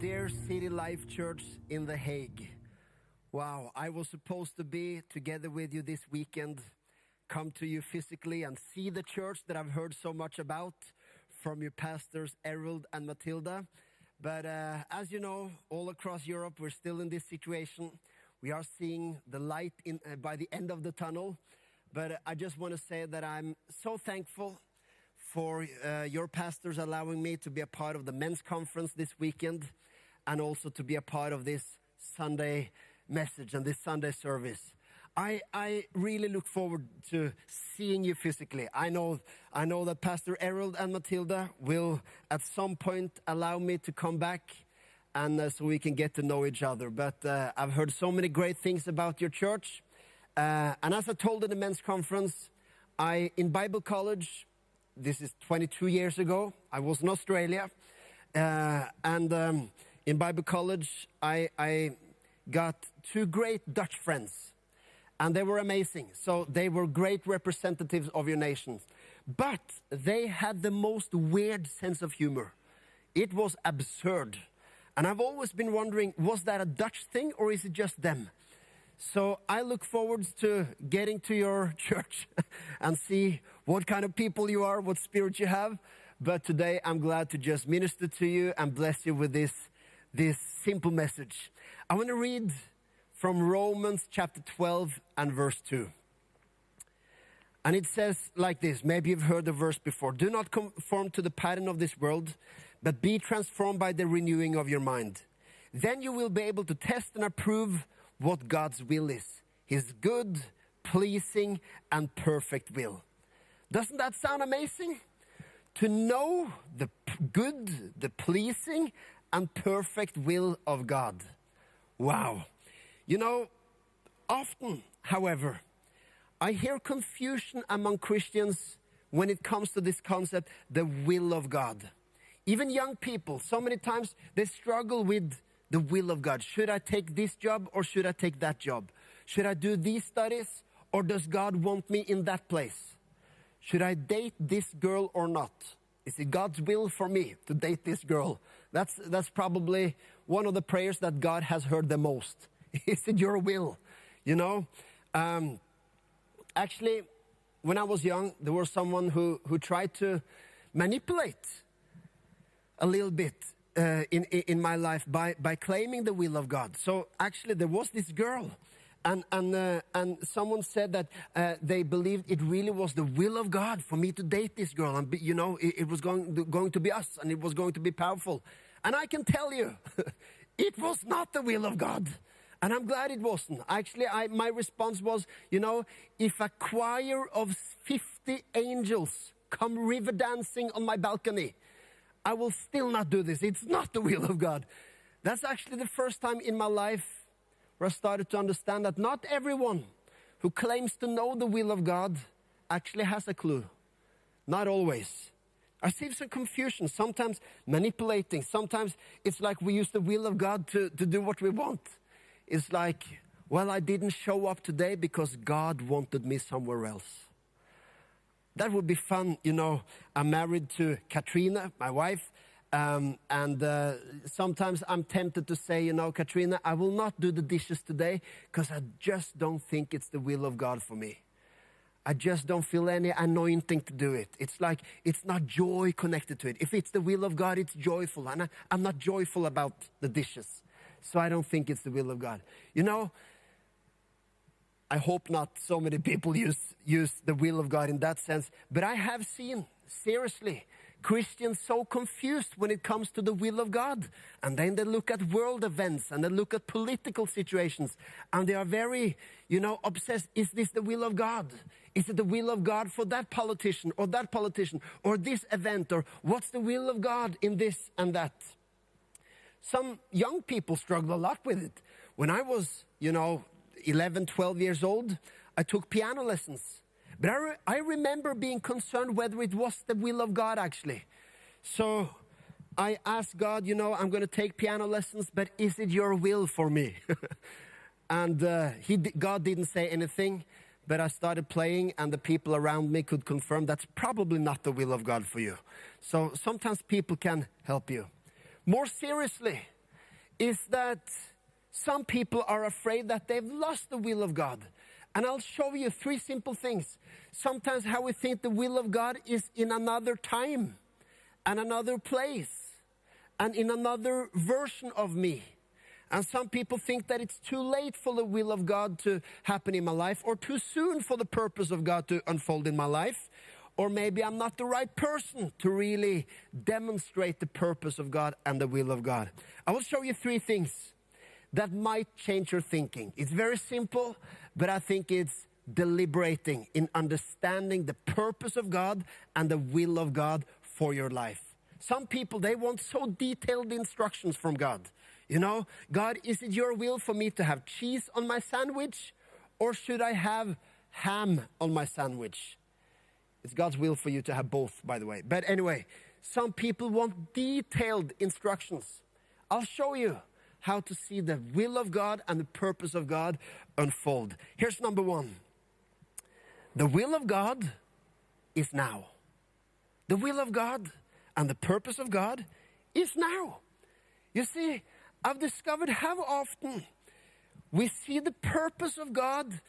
Dear City Life Church in The Hague. Wow, I was supposed to be together with you this weekend, come to you physically and see the church that I've heard so much about from your pastors, Errol and Matilda. But uh, as you know, all across Europe, we're still in this situation. We are seeing the light in, uh, by the end of the tunnel. But I just want to say that I'm so thankful for uh, your pastors allowing me to be a part of the men's conference this weekend and also to be a part of this Sunday message and this Sunday service. I, I really look forward to seeing you physically. I know, I know that Pastor Errol and Matilda will at some point allow me to come back and uh, so we can get to know each other. But uh, I've heard so many great things about your church. Uh, and as I told in the men's conference, I, in Bible college, this is 22 years ago, I was in Australia. Uh, and um, in Bible college, I, I got two great Dutch friends. And they were amazing. So they were great representatives of your nation. But they had the most weird sense of humor. It was absurd. And I've always been wondering was that a Dutch thing or is it just them? So I look forward to getting to your church and see what kind of people you are, what spirit you have. But today I'm glad to just minister to you and bless you with this, this simple message. I want to read from Romans chapter 12 and verse 2. And it says like this maybe you've heard the verse before Do not conform to the pattern of this world, but be transformed by the renewing of your mind. Then you will be able to test and approve what God's will is His good, pleasing, and perfect will. Doesn't that sound amazing? To know the good, the pleasing, and perfect will of God. Wow. You know, often, however, I hear confusion among Christians when it comes to this concept, the will of God. Even young people, so many times they struggle with the will of God. Should I take this job or should I take that job? Should I do these studies or does God want me in that place? Should I date this girl or not? Is it God's will for me to date this girl? That's, that's probably one of the prayers that God has heard the most. Is it your will? You know? Um, actually, when I was young, there was someone who, who tried to manipulate a little bit uh, in, in my life by, by claiming the will of God. So actually, there was this girl. And, and, uh, and someone said that uh, they believed it really was the will of God for me to date this girl. And, you know, it, it was going to, going to be us and it was going to be powerful. And I can tell you, it was not the will of God. And I'm glad it wasn't. Actually, I, my response was, you know, if a choir of 50 angels come river dancing on my balcony, I will still not do this. It's not the will of God. That's actually the first time in my life where I started to understand that not everyone who claims to know the will of God actually has a clue. Not always. I see some confusion, sometimes manipulating. Sometimes it's like we use the will of God to, to do what we want. It's like, well, I didn't show up today because God wanted me somewhere else. That would be fun, you know. I'm married to Katrina, my wife, um, and uh, sometimes I'm tempted to say, you know, Katrina, I will not do the dishes today because I just don't think it's the will of God for me. I just don't feel any anointing to do it. It's like it's not joy connected to it. If it's the will of God, it's joyful. And I, I'm not joyful about the dishes. So I don't think it's the will of God. You know, I hope not so many people use, use the will of God in that sense. But I have seen, seriously, Christians so confused when it comes to the will of God. And then they look at world events and they look at political situations and they are very, you know, obsessed. Is this the will of God? Is it the will of God for that politician or that politician or this event or what's the will of God in this and that? Some young people struggle a lot with it. When I was, you know, 11, 12 years old, I took piano lessons. But I, re I remember being concerned whether it was the will of God actually. So I asked God, you know, I'm going to take piano lessons, but is it your will for me? and uh, he, God didn't say anything, but I started playing, and the people around me could confirm that's probably not the will of God for you. So sometimes people can help you. More seriously, is that some people are afraid that they've lost the will of God. And I'll show you three simple things. Sometimes how we think the will of God is in another time and another place and in another version of me. And some people think that it's too late for the will of God to happen in my life or too soon for the purpose of God to unfold in my life. Or maybe I'm not the right person to really demonstrate the purpose of God and the will of God. I will show you three things that might change your thinking. It's very simple, but I think it's deliberating in understanding the purpose of God and the will of God for your life. Some people, they want so detailed instructions from God. You know, God, is it your will for me to have cheese on my sandwich or should I have ham on my sandwich? It's God's will for you to have both, by the way. But anyway, some people want detailed instructions. I'll show you how to see the will of God and the purpose of God unfold. Here's number one the will of God is now. The will of God and the purpose of God is now. You see, I've discovered how often we see the purpose of God,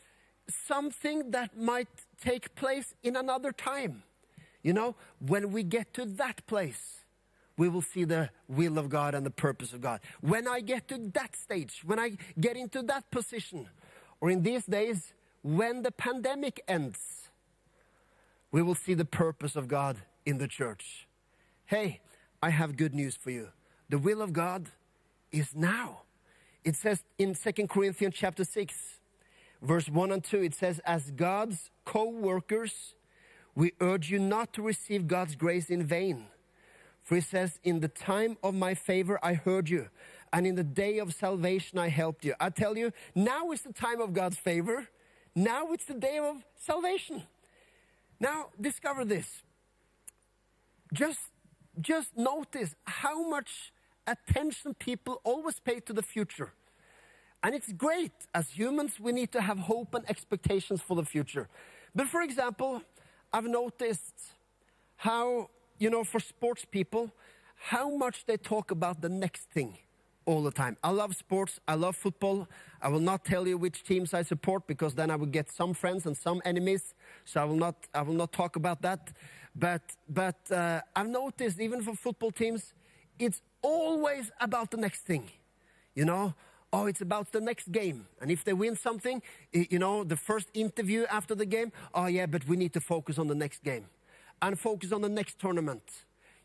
something that might take place in another time. You know, when we get to that place, we will see the will of God and the purpose of God. When I get to that stage, when I get into that position, or in these days, when the pandemic ends, we will see the purpose of God in the church. Hey, I have good news for you. The will of God is now. It says in Second Corinthians chapter 6, verse 1 and 2, it says, As God's co workers, we urge you not to receive God's grace in vain. For he says, In the time of my favor I heard you, and in the day of salvation I helped you. I tell you, now is the time of God's favor. Now it's the day of salvation. Now discover this. Just, just notice how much attention people always pay to the future. And it's great. As humans, we need to have hope and expectations for the future. But for example, I've noticed how, you know, for sports people, how much they talk about the next thing all the time. I love sports. I love football. I will not tell you which teams I support because then I will get some friends and some enemies. So I will not, I will not talk about that. But, but uh, I've noticed even for football teams, it's always about the next thing. You know, oh, it's about the next game. And if they win something, you know, the first interview after the game, oh, yeah, but we need to focus on the next game and focus on the next tournament.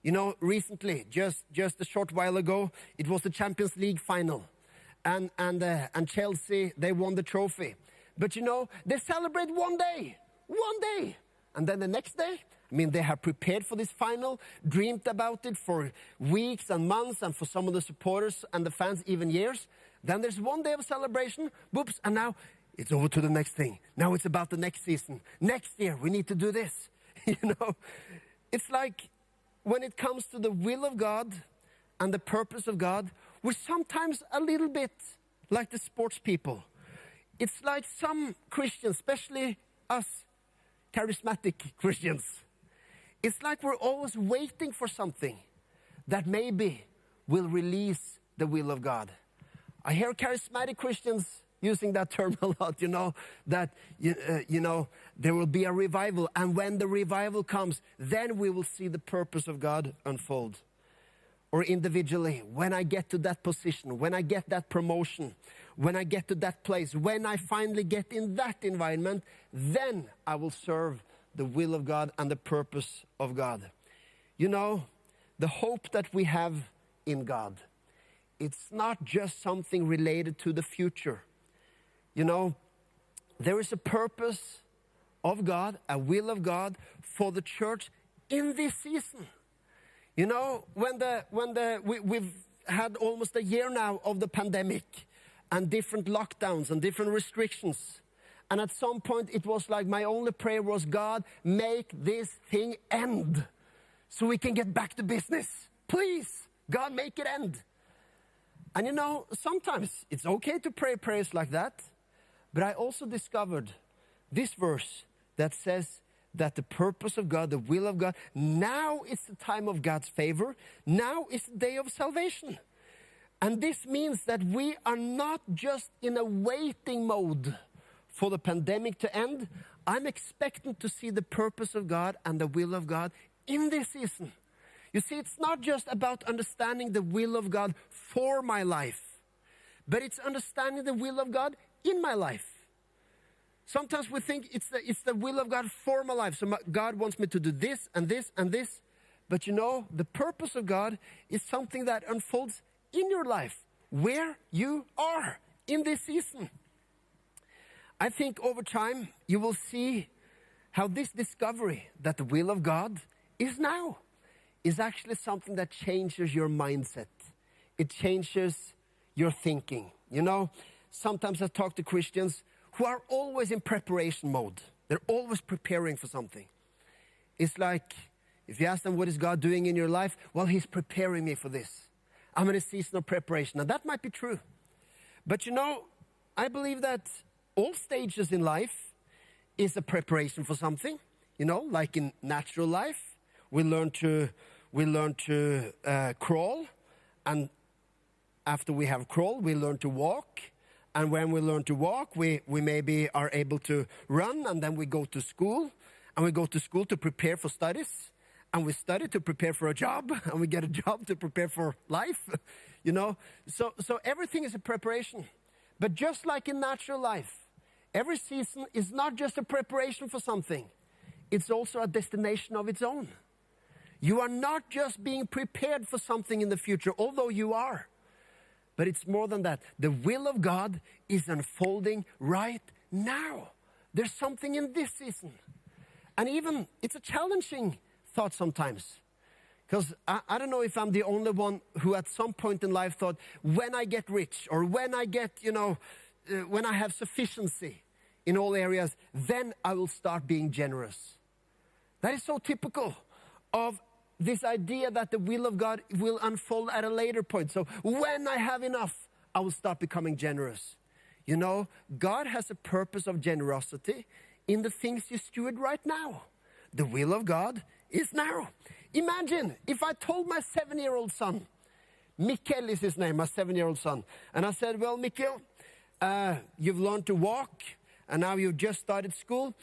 You know, recently, just, just a short while ago, it was the Champions League final. And, and, uh, and Chelsea, they won the trophy. But you know, they celebrate one day, one day. And then the next day, I mean, they have prepared for this final, dreamed about it for weeks and months, and for some of the supporters and the fans, even years. Then there's one day of celebration, whoops, and now it's over to the next thing. Now it's about the next season. Next year, we need to do this. you know, it's like when it comes to the will of God and the purpose of God, we're sometimes a little bit like the sports people. It's like some Christians, especially us charismatic Christians, it's like we're always waiting for something that maybe will release the will of God. I hear charismatic Christians using that term a lot, you know, that, you, uh, you know, there will be a revival. And when the revival comes, then we will see the purpose of God unfold. Or individually, when I get to that position, when I get that promotion, when I get to that place, when I finally get in that environment, then I will serve the will of God and the purpose of God. You know, the hope that we have in God, it's not just something related to the future. You know, there is a purpose of God, a will of God for the church in this season. You know, when the when the we, we've had almost a year now of the pandemic and different lockdowns and different restrictions. And at some point, it was like my only prayer was, God, make this thing end so we can get back to business. Please, God, make it end. And you know, sometimes it's okay to pray prayers like that, but I also discovered this verse that says that the purpose of God, the will of God, now is the time of God's favor, now is the day of salvation. And this means that we are not just in a waiting mode for the pandemic to end. I'm expecting to see the purpose of God and the will of God in this season. You see, it's not just about understanding the will of God for my life, but it's understanding the will of God in my life. Sometimes we think it's the, it's the will of God for my life. So my, God wants me to do this and this and this. But you know, the purpose of God is something that unfolds in your life, where you are in this season. I think over time you will see how this discovery that the will of God is now is actually something that changes your mindset. It changes your thinking. You know, sometimes I talk to Christians who are always in preparation mode. They're always preparing for something. It's like if you ask them, What is God doing in your life? Well, He's preparing me for this. I'm in a season of preparation. Now, that might be true. But you know, I believe that all stages in life is a preparation for something. You know, like in natural life, we learn to, we learn to uh, crawl, and after we have crawled, we learn to walk. And when we learn to walk, we, we maybe are able to run, and then we go to school. And we go to school to prepare for studies. And we study to prepare for a job. And we get a job to prepare for life. you know? So, so everything is a preparation. But just like in natural life, every season is not just a preparation for something, it's also a destination of its own. You are not just being prepared for something in the future, although you are. But it's more than that. The will of God is unfolding right now. There's something in this season. And even it's a challenging thought sometimes. Because I, I, don't know if I'm the only one who at some point in life thought, when I get rich or when I get, you know, uh, when I have sufficiency in all areas, then I will start being generous. That is so typical of this idea that the will of God will unfold at a later point. So when I have enough, I will start becoming generous. You know, God has a purpose of generosity in the things you steward right now. The will of God is narrow. Imagine if I told my seven year old son, Mikkel is his name, my seven year old son, and I said, Well, Mikkel, uh, you've learned to walk, and now you've just started school.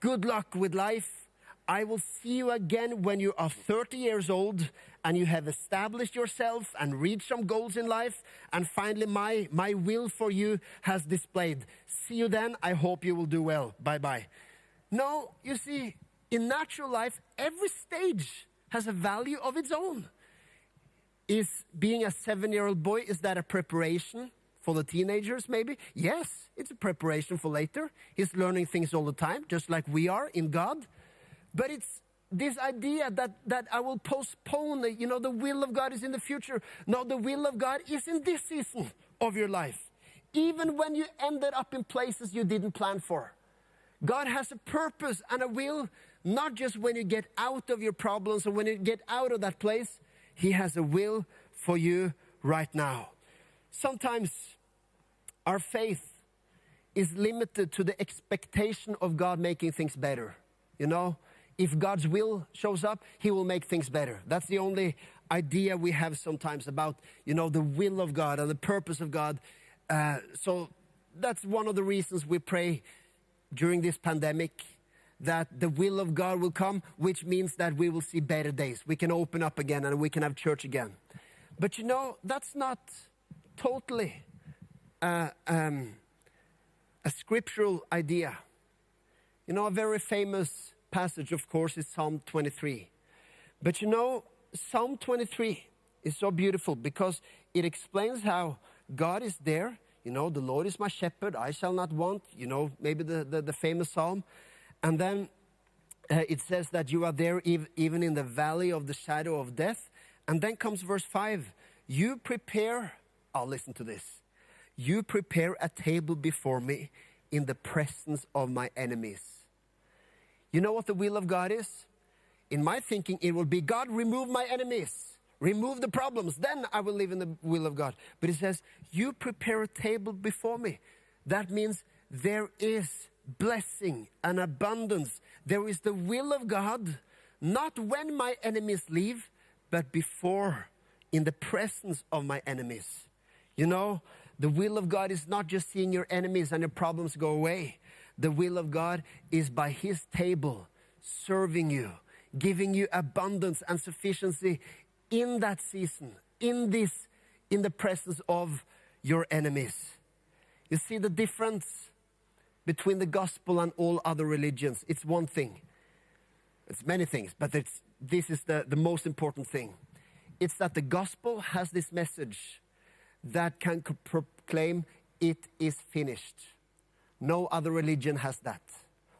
Good luck with life I will see you again when you are 30 years old and you have established yourself and reached some goals in life. And finally, my, my will for you has displayed. See you then. I hope you will do well. Bye bye. No, you see, in natural life, every stage has a value of its own. Is being a seven year old boy, is that a preparation for the teenagers, maybe? Yes, it's a preparation for later. He's learning things all the time, just like we are in God. But it's this idea that, that I will postpone, the, you know, the will of God is in the future. No, the will of God is in this season of your life. Even when you ended up in places you didn't plan for. God has a purpose and a will, not just when you get out of your problems or when you get out of that place. He has a will for you right now. Sometimes our faith is limited to the expectation of God making things better. You know, if God's will shows up, He will make things better. That's the only idea we have sometimes about, you know, the will of God and the purpose of God. Uh, so that's one of the reasons we pray during this pandemic that the will of God will come, which means that we will see better days. We can open up again and we can have church again. But you know, that's not totally uh, um, a scriptural idea. You know, a very famous passage, of course, is Psalm 23. But you know, Psalm 23 is so beautiful because it explains how God is there. You know, the Lord is my shepherd, I shall not want. You know, maybe the, the, the famous psalm. And then uh, it says that you are there ev- even in the valley of the shadow of death. And then comes verse 5 You prepare, I'll listen to this. You prepare a table before me in the presence of my enemies. You know what the will of God is? In my thinking, it will be God, remove my enemies, remove the problems, then I will live in the will of God. But it says, You prepare a table before me. That means there is blessing and abundance. There is the will of God, not when my enemies leave, but before, in the presence of my enemies. You know, the will of God is not just seeing your enemies and your problems go away. The will of God is by His table serving you, giving you abundance and sufficiency in that season, in this, in the presence of your enemies. You see the difference between the gospel and all other religions? It's one thing. It's many things, but it's, this is the, the most important thing. It's that the gospel has this message that can proclaim it is finished. No other religion has that.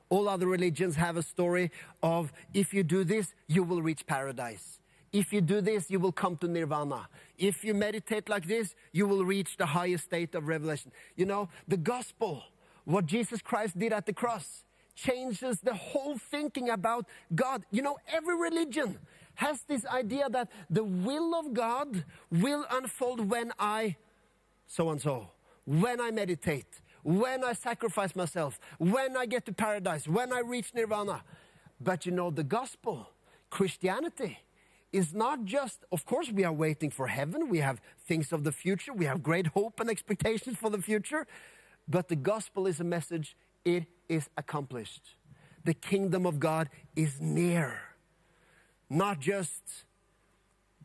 All other religions have a story of if you do this, you will reach paradise. If you do this, you will come to nirvana. If you meditate like this, you will reach the highest state of revelation. You know, the gospel, what Jesus Christ did at the cross, changes the whole thinking about God. You know, every religion has this idea that the will of God will unfold when I so and so, when I meditate, when I sacrifice myself, when I get to paradise, when I reach nirvana. But you know, the gospel, Christianity, is not just, of course, we are waiting for heaven, we have things of the future, we have great hope and expectations for the future, but the gospel is a message, it is accomplished. The kingdom of God is near not just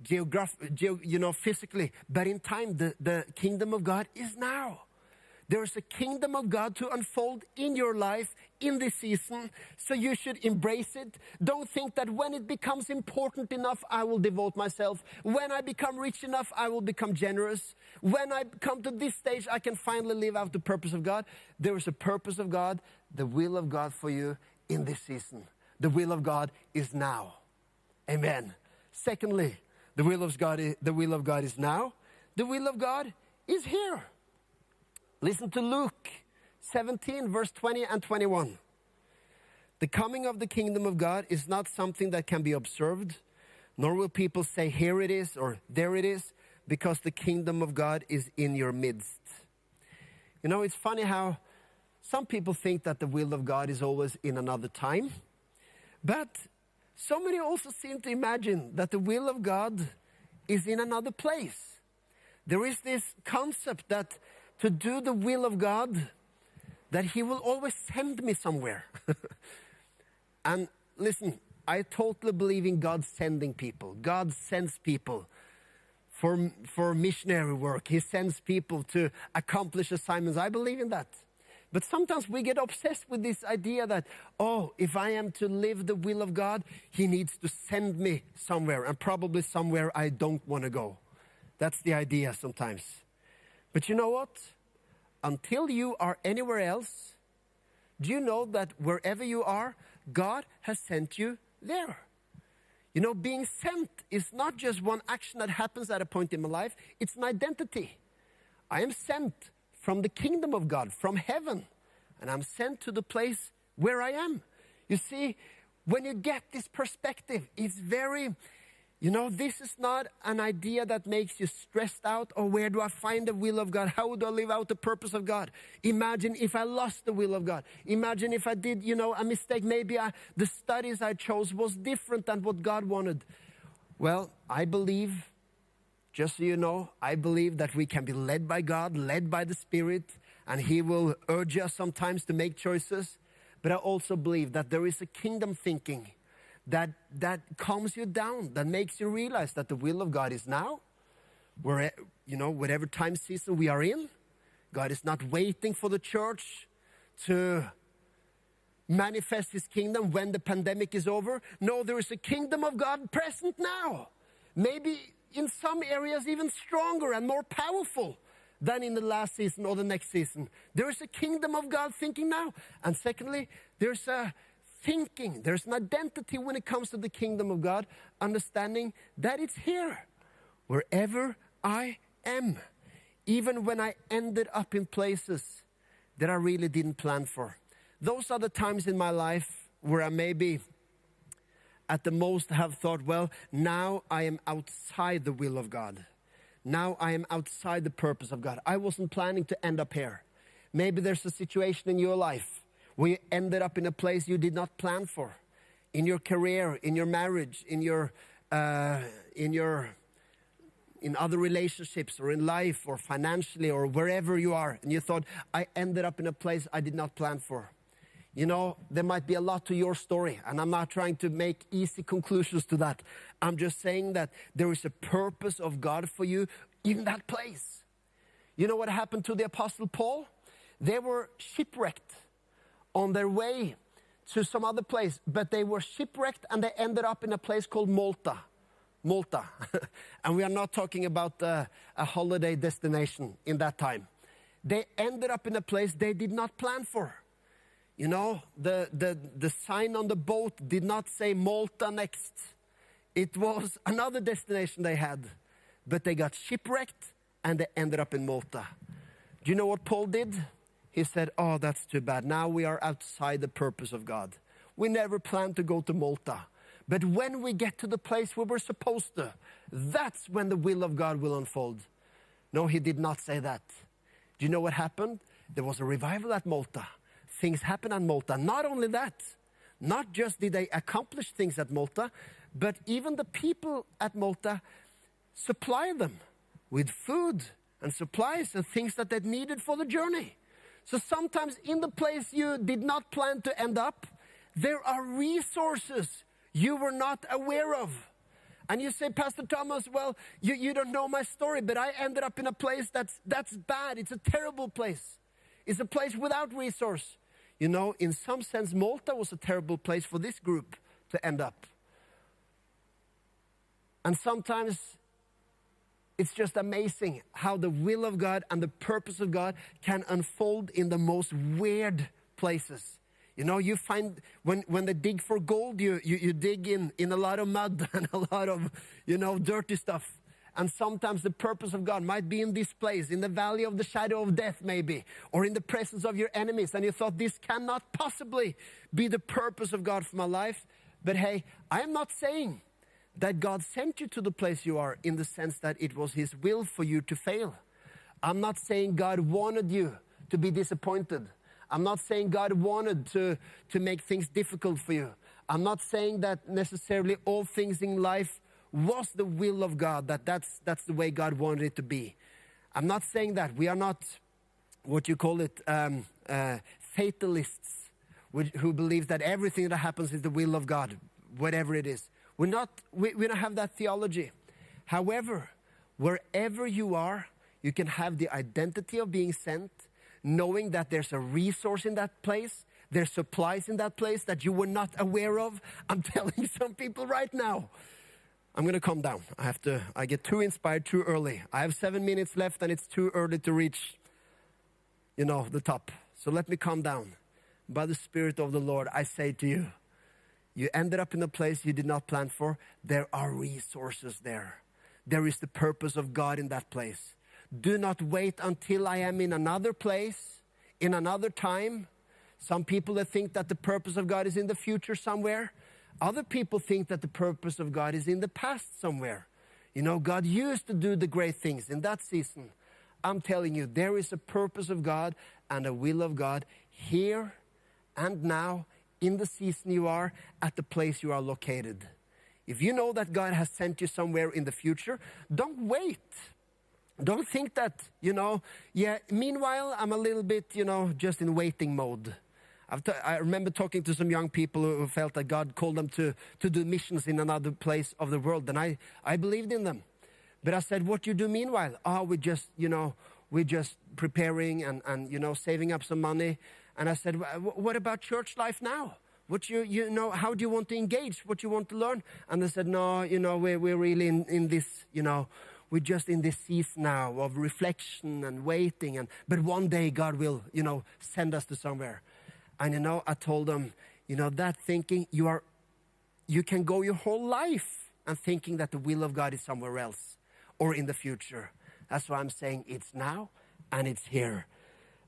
geograph- ge- you know, physically, but in time. The, the kingdom of God is now. There is a kingdom of God to unfold in your life in this season, so you should embrace it. Don't think that when it becomes important enough, I will devote myself. When I become rich enough, I will become generous. When I come to this stage, I can finally live out the purpose of God. There is a purpose of God, the will of God for you in this season. The will of God is now. Amen. Secondly, the will of God is, the will of God is now. The will of God is here. Listen to Luke 17 verse 20 and 21. The coming of the kingdom of God is not something that can be observed, nor will people say here it is or there it is because the kingdom of God is in your midst. You know, it's funny how some people think that the will of God is always in another time, but so many also seem to imagine that the will of God is in another place. There is this concept that to do the will of God, that He will always send me somewhere. and listen, I totally believe in God sending people. God sends people for, for missionary work. He sends people to accomplish assignments. I believe in that. But sometimes we get obsessed with this idea that, oh, if I am to live the will of God, He needs to send me somewhere, and probably somewhere I don't want to go. That's the idea sometimes. But you know what? Until you are anywhere else, do you know that wherever you are, God has sent you there? You know, being sent is not just one action that happens at a point in my life, it's an identity. I am sent from the kingdom of God, from heaven, and I'm sent to the place where I am. You see, when you get this perspective, it's very, you know, this is not an idea that makes you stressed out or where do I find the will of God? How do I live out the purpose of God? Imagine if I lost the will of God. Imagine if I did, you know, a mistake. Maybe I, the studies I chose was different than what God wanted. Well, I believe just so you know, I believe that we can be led by God, led by the Spirit, and He will urge us sometimes to make choices. But I also believe that there is a kingdom thinking that, that calms you down, that makes you realize that the will of God is now, where, you know, whatever time season we are in. God is not waiting for the church to manifest His kingdom when the pandemic is over. No, there is a kingdom of God present now. Maybe in some areas even stronger and more powerful than in the last season or the next season. There is a kingdom of God thinking now. And secondly, there's a thinking, there's an identity when it comes to the kingdom of God, understanding that it's here, wherever I am, even when I ended up in places that I really didn't plan for. Those are the times in my life where I maybe at the most have thought, well, now I am outside the will of God. Now I am outside the purpose of God. I wasn't planning to end up here. Maybe there's a situation in your life you ended up in a place you did not plan for. In your career, in your marriage, in your, uh, in your in other relationships or in life or financially or wherever you are, and you thought, I ended up in a place I did not plan for. You know, there might be a lot to your story, and I'm not trying to make easy conclusions to that. I'm just saying that there is a purpose of God for you in that place. You know what happened to the Apostle Paul? They were shipwrecked on their way to some other place, but they were shipwrecked and they ended up in a place called Malta. Malta. and we are not talking about uh, a holiday destination in that time. They ended up in a place they did not plan for. You know, the, the, the sign on the boat did not say Malta next. It was another destination they had. But they got shipwrecked and they ended up in Malta. Do you know what Paul did? He said, Oh, that's too bad. Now we are outside the purpose of God. We never planned to go to Malta. But when we get to the place where we're supposed to, that's when the will of God will unfold. No, he did not say that. Do you know what happened? There was a revival at Malta. Things happened at Malta. Not only that, not just did they accomplish things at Malta, but even the people at Malta supplied them with food and supplies and things that they needed for the journey. So sometimes in the place you did not plan to end up, there are resources you were not aware of. And you say, Pastor Thomas, well, you, you don't know my story, but I ended up in a place that's, that's bad. It's a terrible place. It's a place without resource. You know, in some sense, Malta was a terrible place for this group to end up. And sometimes it's just amazing how the will of God and the purpose of God can unfold in the most weird places. You know, you find when, when they dig for gold, you, you, you dig in, in a lot of mud and a lot of, you know, dirty stuff. And sometimes the purpose of God might be in this place, in the valley of the shadow of death, maybe, or in the presence of your enemies. And you thought, this cannot possibly be the purpose of God for my life. But hey, I am not saying that God sent you to the place you are in the sense that it was His will for you to fail. I'm not saying God wanted you to be disappointed. I'm not saying God wanted to, to make things difficult for you. I'm not saying that necessarily all things in life was the will of God, that that's, that's the way God wanted it to be. I'm not saying that. We are not what you call it, um, uh, fatalists, who believe that everything that happens is the will of God, whatever it is. We're not, we, we don't have that theology. However, wherever you are, you can have the identity of being sent, knowing that there's a resource in that place, there's supplies in that place that you were not aware of. I'm telling some people right now. I'm to calm down. I have to, I get too inspired too early. I have seven minutes left and it's too early to reach, you know, the top. So let me calm down. By the Spirit of the Lord, I say to you, you ended up in a place you did not plan for, there are resources there. There is the purpose of God in that place. Do not wait until I am in another place, in another time. Some people that think that the purpose of God is in the future somewhere. Other people think that the purpose of God is in the past somewhere. You know, God used to do the great things in that season. I'm telling you, there is a purpose of God and a will of God here and now in the season you are, at the place you are located. If you know that God has sent you somewhere in the future, don't wait. Don't think that, you know, yeah, meanwhile, I'm a little bit, you know, just in waiting mode. I remember talking to some young people who felt that God called them to, to do missions in another place of the world, and I, I believed in them. But I said, what you do meanwhile? Oh, we just, you know, we're just preparing and, and, you know, saving up some money and I said, what about church life now? What you, you know, how do you want to engage? What you want to learn? And they said, no, you know, we're, we're really in, in this, you know, we're just in this season now of reflection and waiting. And, but one day God will, you know, send us to somewhere. And, you know, I told them, you know, that thinking, you are, you can go your whole life and thinking that the will of God is somewhere else or in the future. That's why I'm saying it's now and it's here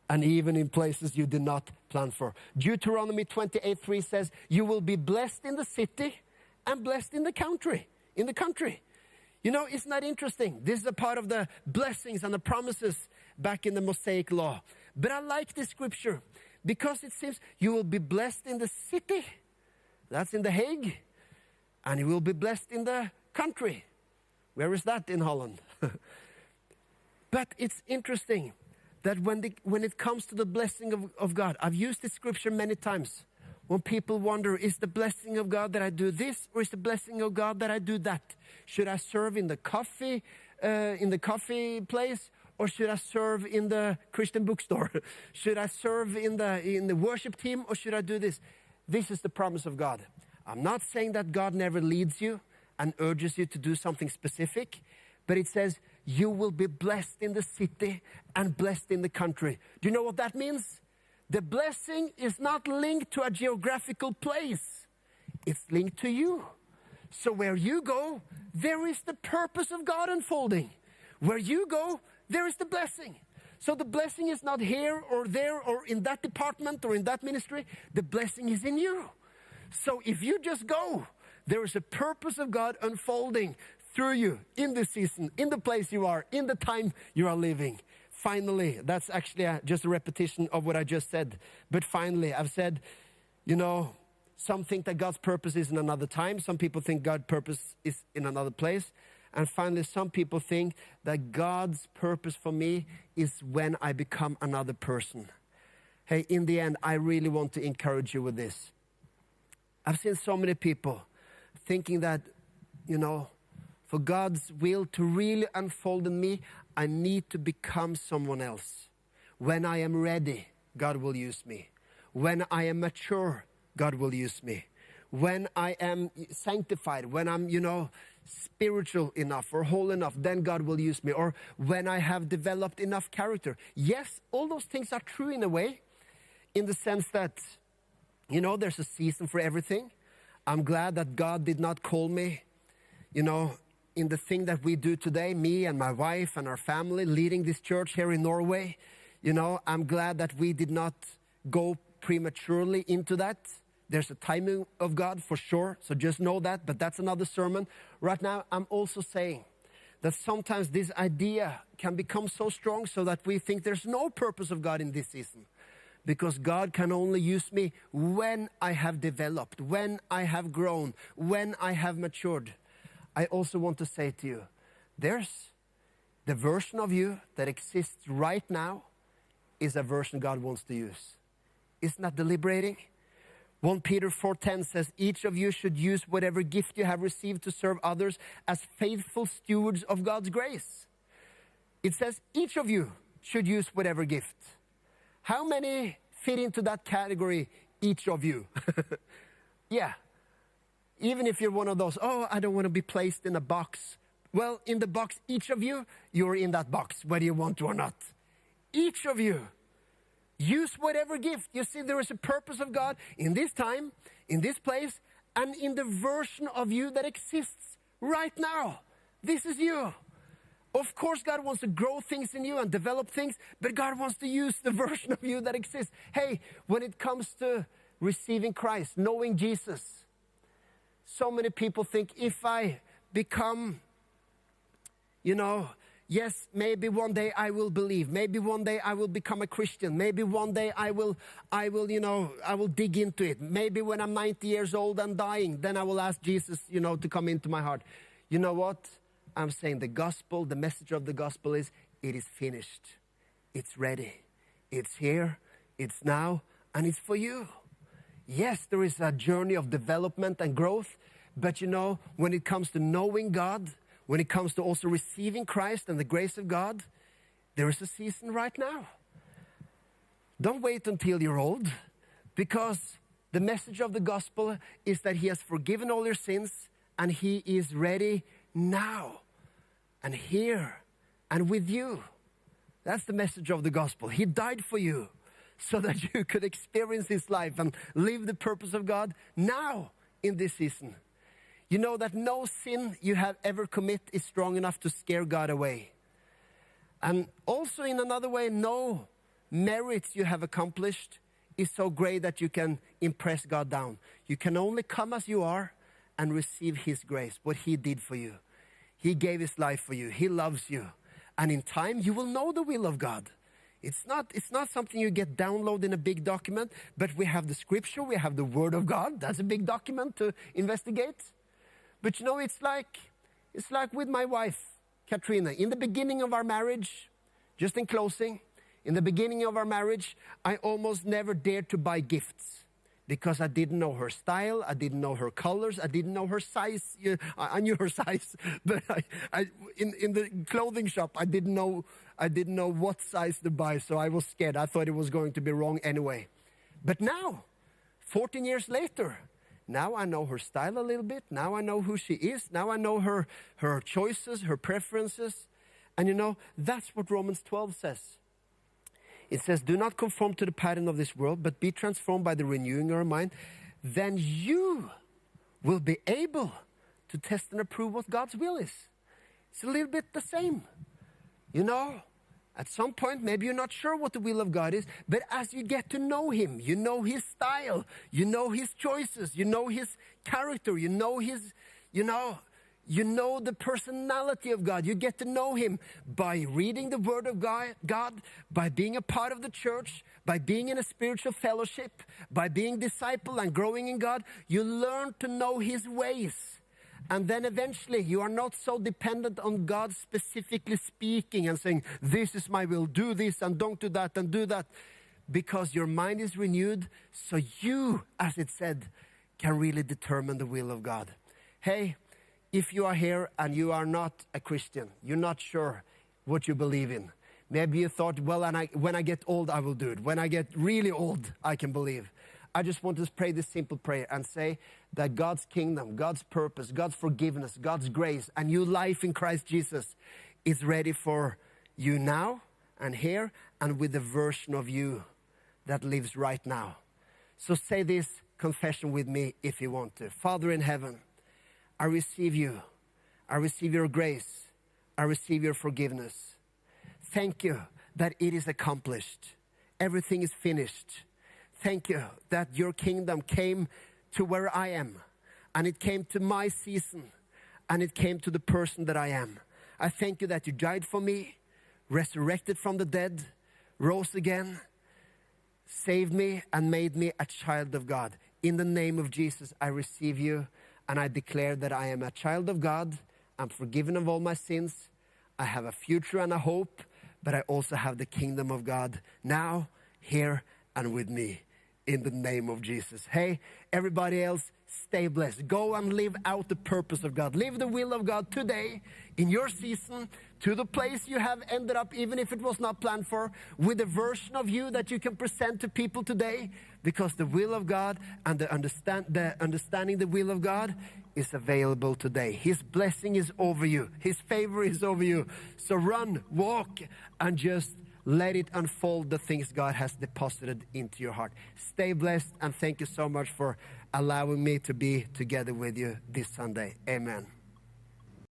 and even in places you did not plan for. Deuteronomy 28 3 says, You will be blessed in the city and blessed in the country. In the country. You know, isn't that interesting? This is a part of the blessings and the promises back in the Mosaic law. But I like this scripture because it seems you will be blessed in the city. That's in the Hague. And you will be blessed in the country. Where is that in Holland? but it's interesting that when, the, when it comes to the blessing of, of God, I've used this scripture many times. When people wonder, is the blessing of God that I do this, or is the blessing of God that I do that? Should I serve in the coffee, uh, in the coffee place, or should I serve in the Christian bookstore? should I serve in the in the worship team, or should I do this? This is the promise of God. I'm not saying that God never leads you and urges you to do something specific, but it says you will be blessed in the city and blessed in the country. Do you know what that means? The blessing is not linked to a geographical place, it's linked to you. So where you go, there is the purpose of God unfolding. Where you go, there is the blessing. So the blessing is not here or there or in that department or in that ministry. The blessing is in you. So if you just go, there is a purpose of God unfolding through you in this season, in the place you are, in the time you are living. Finally, that's actually just a repetition of what I just said. But finally, I've said, you know, some think that God's purpose is in another time. Some people think God's purpose is in another place. And finally, some people think that God's purpose for me is when I become another person. Hey, in the end, I really want to encourage you with this. I've seen so many people thinking that, you know, for God's will to really unfold in me, I need to become someone else. When I am ready, God will use me. When I am mature, God will use me. When I am sanctified, when I'm, you know, spiritual enough or whole enough, then God will use me. Or when I have developed enough character. Yes, all those things are true in a way, in the sense that, you know, there's a season for everything. I'm glad that God did not call me, you know, in the thing that we do today, me and my wife and our family leading this church here in Norway. You know, I'm glad that we did not go prematurely into that. There's a timing of God for sure, so just know that, but that's another sermon. Right now, I'm also saying that sometimes this idea can become so strong so that we think there's no purpose of God in this season. Because God can only use me when I have developed, when I have grown, when I have matured. I also want to say to you there's the version of you that exists right now is a version God wants to use. Isn't that deliberating? 1 Peter 4:10 says each of you should use whatever gift you have received to serve others as faithful stewards of God's grace. It says each of you should use whatever gift. How many fit into that category each of you? yeah, even if you're one of those, oh, I don't want to be placed in a box. Well, in the box, each of you, you're in that box, whether you want to or not. Each of you, use whatever gift. You see, there is a purpose of God in this time, in this place, and in the version of you that exists right now. This is you. Of course, God wants to grow things in you and develop things, but God wants to use the version of you that exists. Hey, when it comes to receiving Christ, knowing Jesus, so many people think if I become, you know, yes, maybe one day I will believe. Maybe one day I will become a Christian. Maybe one day I will, I will, you know, I will dig into it. Maybe when I'm 90 years old and dying, then I will ask Jesus, you know, to come into my heart. You know what? I'm saying the gospel, the message of the gospel is it is finished. It's ready. It's here. It's now. And it's for you. Yes, there is a journey of development and growth, but you know, when it comes to knowing God, when it comes to also receiving Christ and the grace of God, there is a season right now. Don't wait until you're old, because the message of the gospel is that He has forgiven all your sins and He is ready now and here and with you. That's the message of the gospel. He died for you so that you could experience His life and live the purpose of God now in this season. You know that no sin you have ever commit is strong enough to scare God away. And also, in another way, no merits you have accomplished is so great that you can impress God down. You can only come as you are and receive His grace, what He did for you. He gave His life for you, He loves you. And in time, you will know the will of God. It's not, it's not something you get download in a big document, but we have the scripture, we have the word of God. That's a big document to investigate. But you know, it's like, it's like with my wife. Katrina, in the beginning of our marriage, just in closing, in the beginning of our marriage, I almost never dared to buy gifts because I didn't know her style, I didn't know her colors, I didn't know her size. I knew her size, but I, I, in, in the clothing shop, I didn't know I didn't know what size to buy, so I was scared. I thought it was going to be wrong anyway. But now, 14 years later, now I know her style a little bit. Now I know who she is. Now I know her, her choices, her preferences. And you know, that's what Romans 12 says. It says, Do not conform to the pattern of this world, but be transformed by the renewing of your mind. Then you will be able to test and approve what God's will is. It's a little bit the same. You know, at some point, maybe you're not sure what the will of God is, but as you get to know Him, you know His style, you know His choices, you know His character, you know His, you know, you know the personality of God. You get to know Him by reading the Word of God, by being a part of the church, by being in a spiritual fellowship, by being disciple and growing in God. You learn to know His ways. And then eventually you are not so dependent on God specifically speaking and saying, This is my will, do this and don't do that and do that. Because your mind is renewed, so you, as it said, can really determine the will of God. Hey, if you are here and you are not a Christian, you're not sure what you believe in. Maybe you thought, well, I, when I get old, I will do it. When I get really old, I can believe. I just want to pray this simple prayer and say that God's kingdom, God's purpose, God's forgiveness, God's grace, and new life in Christ Jesus is ready for you now and here and with the version of you that lives right now. So say this confession with me if you want to. Father in heaven, I receive you. I receive your grace. I receive your forgiveness. Thank you that it is accomplished. Everything is finished thank you that your kingdom came to where I am, and it came to my season, and it came to the person that I am. I thank you that you died for me, resurrected from the dead, rose again, saved me, and made me a child of God. In the name of Jesus, I receive you, and I declare that I am a child of God. I'm forgiven of all my sins. I have a future and a hope, but I also have the kingdom of God now, here, and with me in the name of Jesus. Hey, everybody else, stay blessed. Go and live out the purpose of God. Live the will of God today in your season to the place you have ended up, even if it was not planned for, with a version of you that you can present to people today, because the will of God and the, understand, the understanding the will of God is available today. His blessing is over you. His favor is over you. So run, walk, and just let it unfold the things God has deposited into your heart. Stay blessed and thank you so much for allowing me to be together with you this Sunday. Amen.